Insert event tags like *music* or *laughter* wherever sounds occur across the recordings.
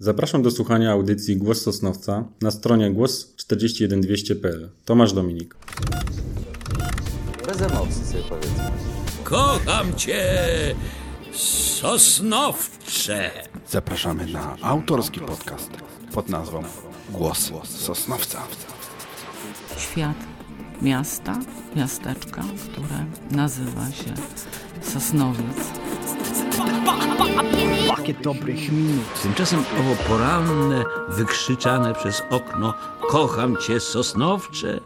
Zapraszam do słuchania audycji Głos Sosnowca na stronie głos41200.pl. Tomasz Dominik. Bez emocji sobie powiedzmy. Kocham cię, Sosnowcze. Zapraszamy na autorski podcast pod nazwą Głos Sosnowca. Świat miasta, miasteczka, które nazywa się Sosnowiec. Pakiet dobrych minut. Tymczasem owo poranne, wykrzyczane przez okno Kocham cię, Sosnowcze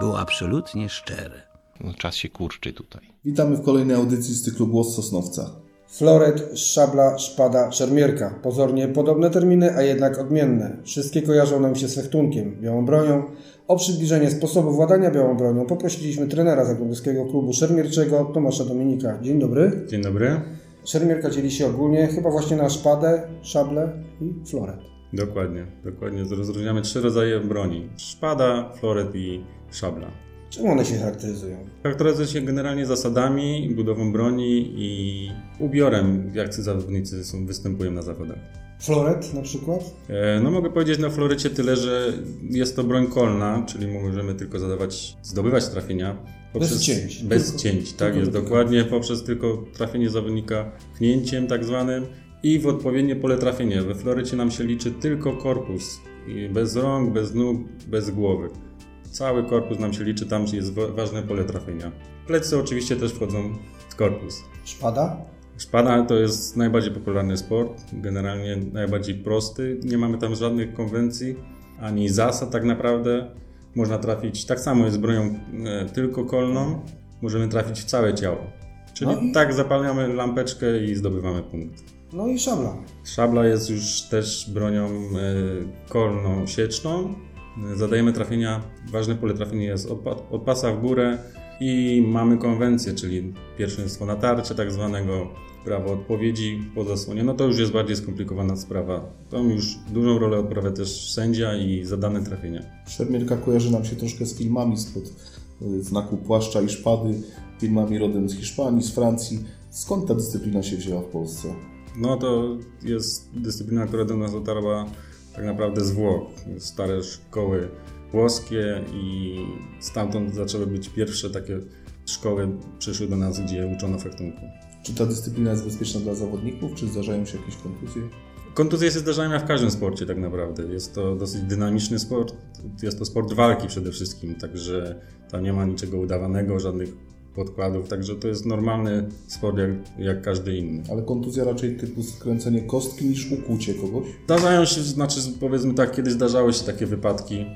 było absolutnie szczere. No, czas się kurczy tutaj. Witamy w kolejnej audycji z cyklu Głos Sosnowca. Floret, szabla, szpada, szermierka. Pozornie podobne terminy, a jednak odmienne. Wszystkie kojarzą nam się z fechtunkiem, białą bronią. O przybliżenie sposobu władania białą bronią poprosiliśmy trenera Zagłębiowskiego Klubu Szermierczego Tomasza Dominika. Dzień dobry. Dzień dobry. Szermierka dzieli się ogólnie chyba właśnie na szpadę, szablę i floret. Dokładnie, dokładnie. Rozróżniamy trzy rodzaje broni. Szpada, floret i szabla. Czym one się charakteryzują? Charakteryzuje się generalnie zasadami, budową broni i ubiorem, jak ci zawodnicy są, występują na zawodach. Floret na przykład? E, No mogę powiedzieć na florecie tyle, że jest to broń kolna, czyli możemy tylko zadawać, zdobywać trafienia. Bez cięć. Bez Tylko- cięć, tak tylko jest dotyka. dokładnie, poprzez tylko trafienie zawodnika pchnięciem tak zwanym i w odpowiednie pole trafienia. We florecie nam się liczy tylko korpus, bez rąk, bez nóg, bez głowy. Cały korpus nam się liczy, tam jest wa- ważne pole trafienia. Plecy oczywiście też wchodzą w korpus. Szpada? Szpada to jest najbardziej popularny sport, generalnie najbardziej prosty. Nie mamy tam żadnych konwencji ani zasad tak naprawdę. Można trafić, tak samo jest bronią e, tylko kolną, możemy trafić w całe ciało. Czyli No i- tak zapalamy lampeczkę i zdobywamy punkt. No i szabla. Szabla jest już też bronią e, kolną sieczną. Zadajemy trafienia, ważne pole trafienia jest od, od pasa w górę i mamy konwencję, czyli pierwszeństwo natarcia tak zwanego, prawo odpowiedzi po zasłonie. No to już jest bardziej skomplikowana sprawa. Tam już dużą rolę odprawia też sędzia i zadane trafienia. Szermierka kojarzy nam się troszkę z filmami spod y, znaku płaszcza i szpady, filmami rodem z Hiszpanii, z Francji. Skąd ta dyscyplina się wzięła w Polsce? No to jest dyscyplina, która do nas dotarła tak naprawdę z Włoch. Stare szkoły włoskie i stamtąd zaczęły być pierwsze takie szkoły przyszły do nas, gdzie uczono fechtunku. Czy ta dyscyplina jest bezpieczna dla zawodników, czy zdarzają się jakieś kontuzje? Kontuzje się zdarzają w każdym sporcie tak naprawdę. Jest to dosyć dynamiczny sport. Jest to sport walki przede wszystkim, także tam nie ma niczego udawanego, żadnych podkładów, także to jest normalny sport jak, jak każdy inny. Ale kontuzja raczej typu skręcenie kostki niż ukłucie kogoś? Zdarzają się, znaczy powiedzmy tak, kiedyś zdarzały się takie wypadki,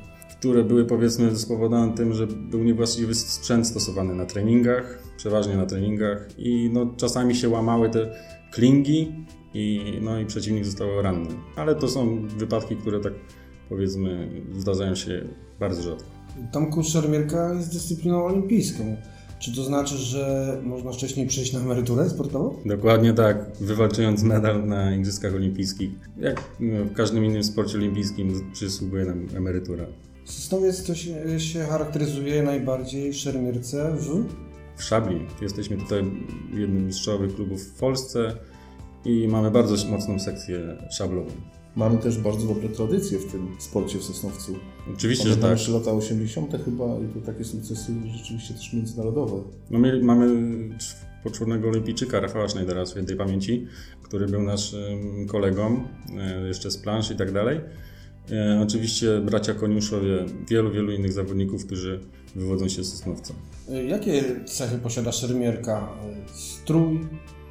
które były powiedzmy spowodowane tym, że był niewłaściwy sprzęt stosowany na treningach, przeważnie na treningach i no, czasami się łamały te klingi i, no, i przeciwnik został ranny. Ale to są wypadki, które tak powiedzmy zdarzają się bardzo rzadko. Tomku, szermierka jest dyscypliną olimpijską. Czy to znaczy, że można wcześniej przejść na emeryturę sportową? Dokładnie tak, wywalczając medal na Igrzyskach Olimpijskich. Jak no, w każdym innym sporcie olimpijskim przysługuje nam emerytura. Sosnowiec to się, się charakteryzuje najbardziej w szermierce w... w szabli. Jesteśmy tutaj jednym z czołowych klubów w Polsce i mamy bardzo mocną sekcję szablową. Mamy też bardzo dobre tradycje w tym sporcie w Sosnowcu. Oczywiście, że Pamiętam tak. jeszcze lata 80. chyba i to takie sukcesy rzeczywiście też międzynarodowe. No, mieli- mamy cz- poczwórnego olimpijczyka Rafała Schneidera świętej pamięci, który był naszym kolegą e, jeszcze z plansz i tak dalej. E, Oczywiście bracia Koniuszowie, wielu, wielu innych zawodników, którzy wywodzą się z Sosnowca. Y, Jakie cechy posiada szermierka? Y, Strój,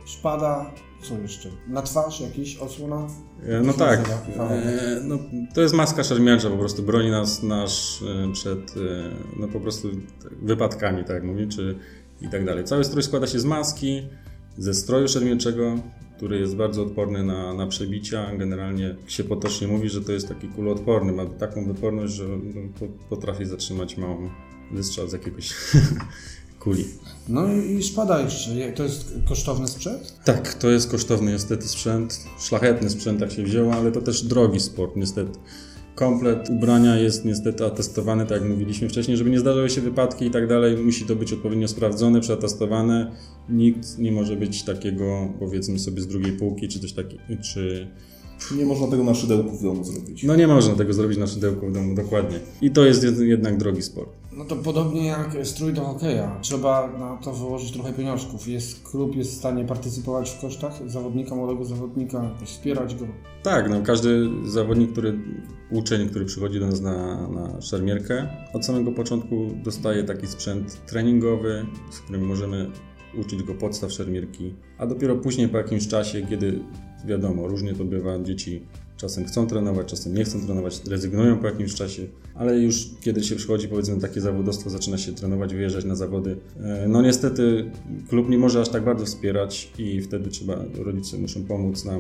szpada, co jeszcze? Na twarz jakiś osłona? E, No tak. E, No, to jest maska szermiercza, po prostu broni nas nasz e, przed e, no, po prostu wypadkami, tak jak mówię, czy i tak dalej. Cały strój składa się z maski, ze stroju szermierczego, który jest bardzo odporny na, na przebicia. Generalnie się potocznie mówi, że to jest taki kuloodporny, ma taką wyporność, że no, po- potrafi zatrzymać małą wystrzał z jakiegoś *laughs* kuli. No i szpada jeszcze. Je- To jest kosztowny sprzęt? Tak, to jest kosztowny niestety sprzęt, szlachetny sprzęt tak się wzięło, ale to też drogi sport niestety. Komplet ubrania jest niestety atestowany, tak jak mówiliśmy wcześniej, żeby nie zdarzały się wypadki i tak dalej, musi to być odpowiednio sprawdzone, przetestowane. Nikt nie może być takiego, powiedzmy sobie, z drugiej półki, czy coś takiego, czy Nie można tego na szydełku w domu zrobić. No nie można tego zrobić na szydełku w domu, dokładnie. I to jest jed- jednak drogi sport. No to podobnie jak strój do hokeja. Trzeba na to wyłożyć trochę pieniążków. Jest klub jest w stanie partycypować w kosztach zawodnika, młodego zawodnika, wspierać go. Tak, no każdy zawodnik, który, uczeń, który przychodzi do nas na, na szermierkę, od samego początku dostaje taki sprzęt treningowy, z którym możemy uczyć go podstaw szermierki, a dopiero później po jakimś czasie, kiedy wiadomo, różnie to bywa, dzieci czasem chcą trenować, czasem nie chcą trenować, rezygnują po jakimś czasie, ale już kiedy się przychodzi powiedzmy takie zawodowstwo, zaczyna się trenować, wyjeżdżać na zawody, e, no niestety klub nie może aż tak bardzo wspierać i wtedy trzeba, rodzice muszą pomóc nam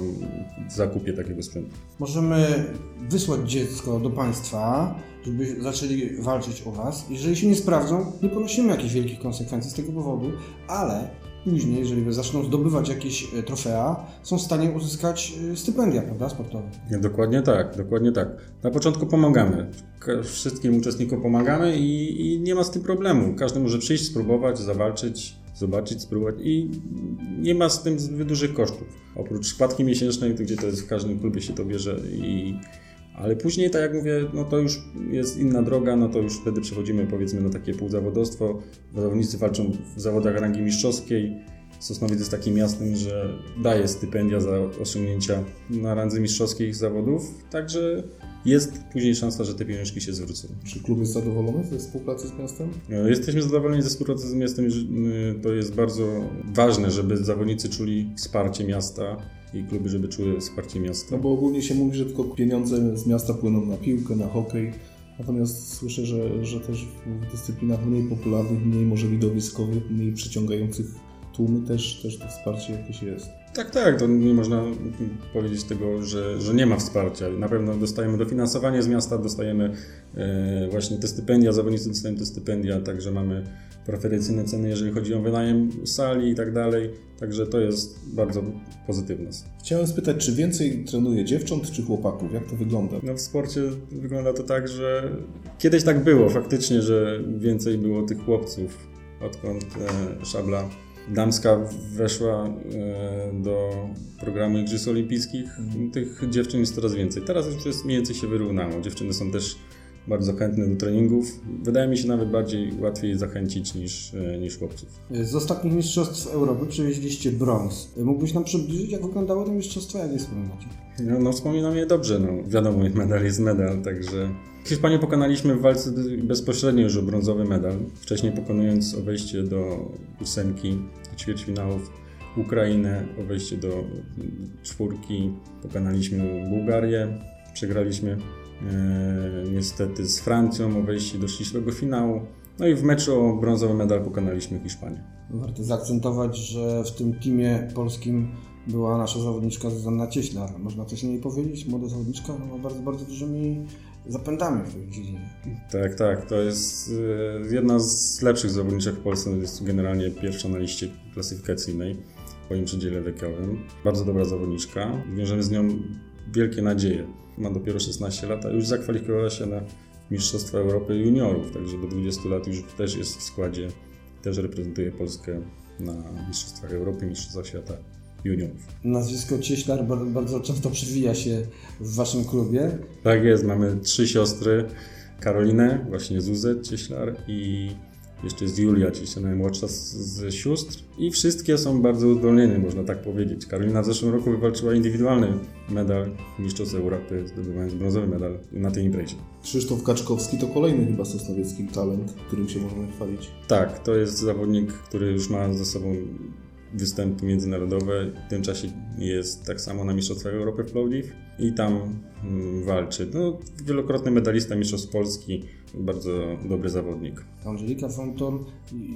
w zakupie takiego sprzętu. Możemy wysłać dziecko do państwa, żeby zaczęli walczyć o was. Jeżeli się nie sprawdzą, nie ponosimy jakichś wielkich konsekwencji z tego powodu, ale później, jeżeli zaczną zdobywać jakieś e, trofea, są w stanie uzyskać e, stypendia, prawda, sportowe. Nie, dokładnie tak, dokładnie tak. Na początku pomagamy. Wszystkim uczestnikom pomagamy i, i nie ma z tym problemu. Każdy może przyjść, spróbować, zawalczyć, zobaczyć, spróbować i nie ma z tym zbyt dużych kosztów. Oprócz składki miesięcznej, gdzie to jest w każdym klubie się to bierze i ale później, tak jak mówię, no to już jest inna droga, no to już wtedy przechodzimy powiedzmy na takie półzawodowstwo. Zawodnicy walczą w zawodach rangi mistrzowskiej. Sosnowiec jest takim miastem, że daje stypendia za osiągnięcia na randze mistrzowskich zawodów, także jest później szansa, że te pieniążki się zwrócą. Czy klub jest zadowolony ze współpracy z miastem? E, Jesteśmy zadowoleni ze współpracy z miastem. y, To jest bardzo ważne, żeby zawodnicy czuli wsparcie miasta i kluby, żeby czuły wsparcie miasta. No bo ogólnie się mówi, że tylko pieniądze z miasta płyną na piłkę, na hokej. Natomiast słyszę, że, że też w dyscyplinach mniej popularnych, mniej może widowiskowych, mniej przyciągających tłumy też, też to wsparcie jakieś jest. Tak, tak, to nie można powiedzieć tego, że, że nie ma wsparcia. Na pewno dostajemy dofinansowanie z miasta, dostajemy e, właśnie te stypendia, zawodnicy dostają te stypendia, także mamy preferencyjne ceny, jeżeli chodzi o wynajem sali i tak dalej. Także to jest bardzo pozytywne. Chciałem spytać, czy więcej trenuje dziewcząt czy chłopaków? Jak to wygląda? No w sporcie wygląda to tak, że kiedyś tak było faktycznie, że więcej było tych chłopców, odkąd e, szabla damska weszła e, do programu Igrzysk Olimpijskich. Tych dziewczyn jest coraz więcej. Teraz już jest mniej więcej się wyrównało. Dziewczyny są też bardzo chętne do treningów. Wydaje mi się nawet bardziej łatwiej zachęcić niż, e, niż chłopców. Z ostatnich mistrzostw Europy przywieźliście brąz. Mógłbyś nam przybliżyć, jak wyglądały te mistrzostwa, jak je wspominacie? No, no wspominam je dobrze, no. Wiadomo, *laughs* medal jest medal, także... Hiszpanię pokonaliśmy w walce bezpośrednio już o brązowy medal, wcześniej pokonując o wejście do ósemki ćwierćfinałów Ukrainę, o wejście do czwórki pokonaliśmy Bułgarię, przegraliśmy e, niestety z Francją o wejście do ścisłego finału, no i w meczu o brązowy medal pokonaliśmy Hiszpanię. Warto zaakcentować, że w tym teamie polskim była nasza zawodniczka Zuzanna Cieślar. Można coś o niej powiedzieć? Młoda zawodniczka ma bardzo, bardzo dużymi zapędami w tej dziedzinie. Tak, tak. To jest e, jedna z lepszych zawodniczek w Polsce. Jest generalnie pierwsza na liście klasyfikacyjnej w swoim przedziale wiekowym. Bardzo dobra zawodniczka. Wiążemy z nią wielkie nadzieje. Ma dopiero 16 lat, a już zakwalifikowała się na Mistrzostwa Europy Juniorów, także do 20 lat już też jest w składzie. Też reprezentuje Polskę na Mistrzostwach Europy, Mistrzostwach Świata Juniorów. Nazwisko Cieślar bardzo, często przewija się w waszym klubie. Tak jest, mamy trzy siostry. Karolinę, właśnie Zuzę Cieślar i jeszcze jest Julia Cieślar, najmłodsza z, z sióstr. I wszystkie są bardzo uzdolnione, można tak powiedzieć. Karolina w zeszłym roku wywalczyła indywidualny medal Mistrzostw Europy, zdobywając brązowy medal na tej imprezie. Krzysztof Kaczkowski to kolejny chyba sosnowiecki talent, którym się możemy chwalić. Tak, to jest zawodnik, który już ma za sobą występy międzynarodowe. W tym czasie jest tak samo na Mistrzostwach Europy w Plovdiv i tam mm, walczy. No, wielokrotny medalista Mistrzostw Polski, bardzo dobry zawodnik. Angelika Fonton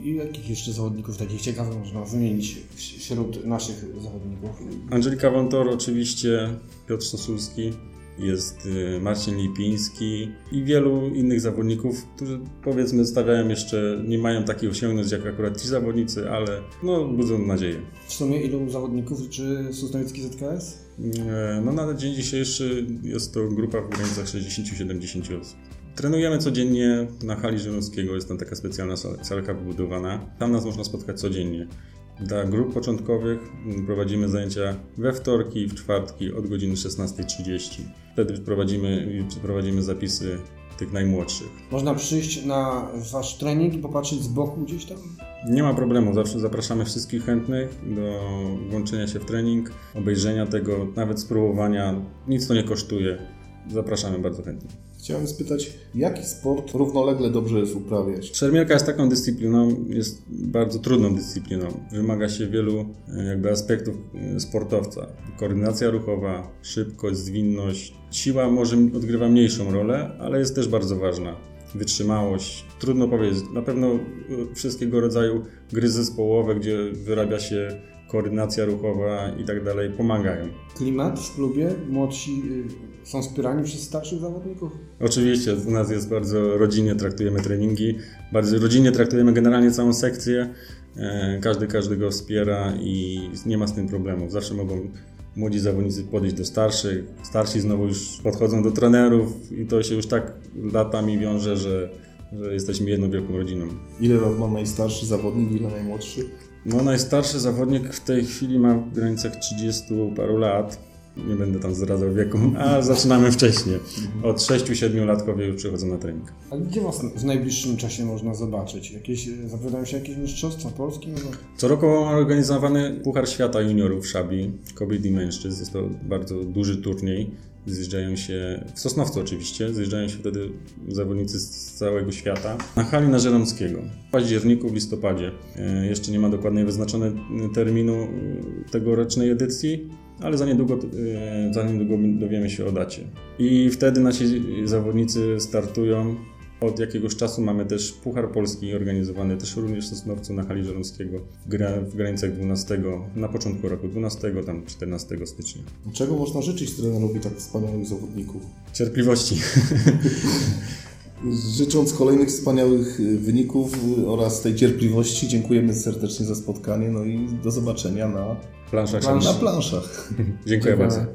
i, jakich jeszcze zawodników takich ciekawych można wymienić wśród naszych zawodników? Angelika Wątor, oczywiście Piotr Sosulski, jest y, Marcin Lipiński i wielu innych zawodników, którzy powiedzmy stawiają jeszcze, nie mają takich osiągnięć jak akurat ci zawodnicy, ale no budzą nadzieję. W sumie ilu zawodników liczy Sosnowiecki ZKS? E, No na dzień dzisiejszy jest to grupa w granicach 60-70 osób. Trenujemy codziennie na hali Żyrowskiego, jest tam taka specjalna sal- salka wybudowana. Tam nas można spotkać codziennie. Dla grup początkowych prowadzimy zajęcia we wtorki i w czwartki od godziny 16.30. Wtedy prowadzimy, przeprowadzimy zapisy tych najmłodszych. Można przyjść na wasz trening i popatrzeć z boku gdzieś tam? Nie ma problemu, zawsze zapraszamy wszystkich chętnych do włączenia się w trening, obejrzenia tego, nawet spróbowania. Nic to nie kosztuje. Zapraszamy bardzo chętnie. Chciałem spytać, jaki sport równolegle dobrze jest uprawiać? Szermierka jest taką dyscypliną, jest bardzo trudną dyscypliną. Wymaga się wielu e, jakby aspektów e, sportowca. Koordynacja ruchowa, szybkość, zwinność. Siła może odgrywa mniejszą rolę, ale jest też bardzo ważna. Wytrzymałość. Trudno powiedzieć. Na pewno e, wszystkiego rodzaju gry zespołowe, gdzie wyrabia się koordynacja ruchowa i tak dalej, pomagają. Klimat w klubie? Młodsi y, są wspierani przez starszych zawodników? Oczywiście, u nas jest bardzo rodzinnie traktujemy treningi, bardzo rodzinnie traktujemy generalnie całą sekcję. E, Każdy każdego wspiera i nie ma z tym problemów. Zawsze mogą młodzi zawodnicy podejść do starszych, starsi znowu już podchodzą do trenerów i to się już tak latami wiąże, że, że jesteśmy jedną wielką rodziną. Ile lat ma najstarszy zawodnik, ile najmłodszy? No, najstarszy zawodnik w tej chwili ma w granicach 30 paru lat. Nie będę tam zdradzał wieku, a zaczynamy wcześniej. Od 6-7 latkowie już przychodzą na trening. A gdzie was w najbliższym czasie można zobaczyć? Jakieś, zapowiadają się jakieś mistrzostwa Polski? No, Co roku mamy organizowany Puchar Świata Juniorów w Szabli, kobiet i mężczyzn. Jest to bardzo duży turniej. Zjeżdżają się, w Sosnowcu oczywiście, zjeżdżają się wtedy zawodnicy z całego świata na hali na Żeromskiego w październiku, w listopadzie. E, Jeszcze nie ma dokładnie wyznaczonego terminu e, tegorocznej edycji, ale za niedługo, e, za niedługo dowiemy się o dacie. I wtedy nasi zawodnicy startują od jakiegoś czasu mamy też Puchar Polski organizowany też również w Sosnowcu na hali Żeromskiego w, gra, w granicach 12, na początku roku 12, tam 14 stycznia. Czego można życzyć trenerowi tak wspaniałych zawodników? Cierpliwości. *laughs* Życząc kolejnych wspaniałych y, wyników y, oraz tej cierpliwości, dziękujemy serdecznie za spotkanie, no i do zobaczenia na, Planszach na planszach. Dziękuję bardzo.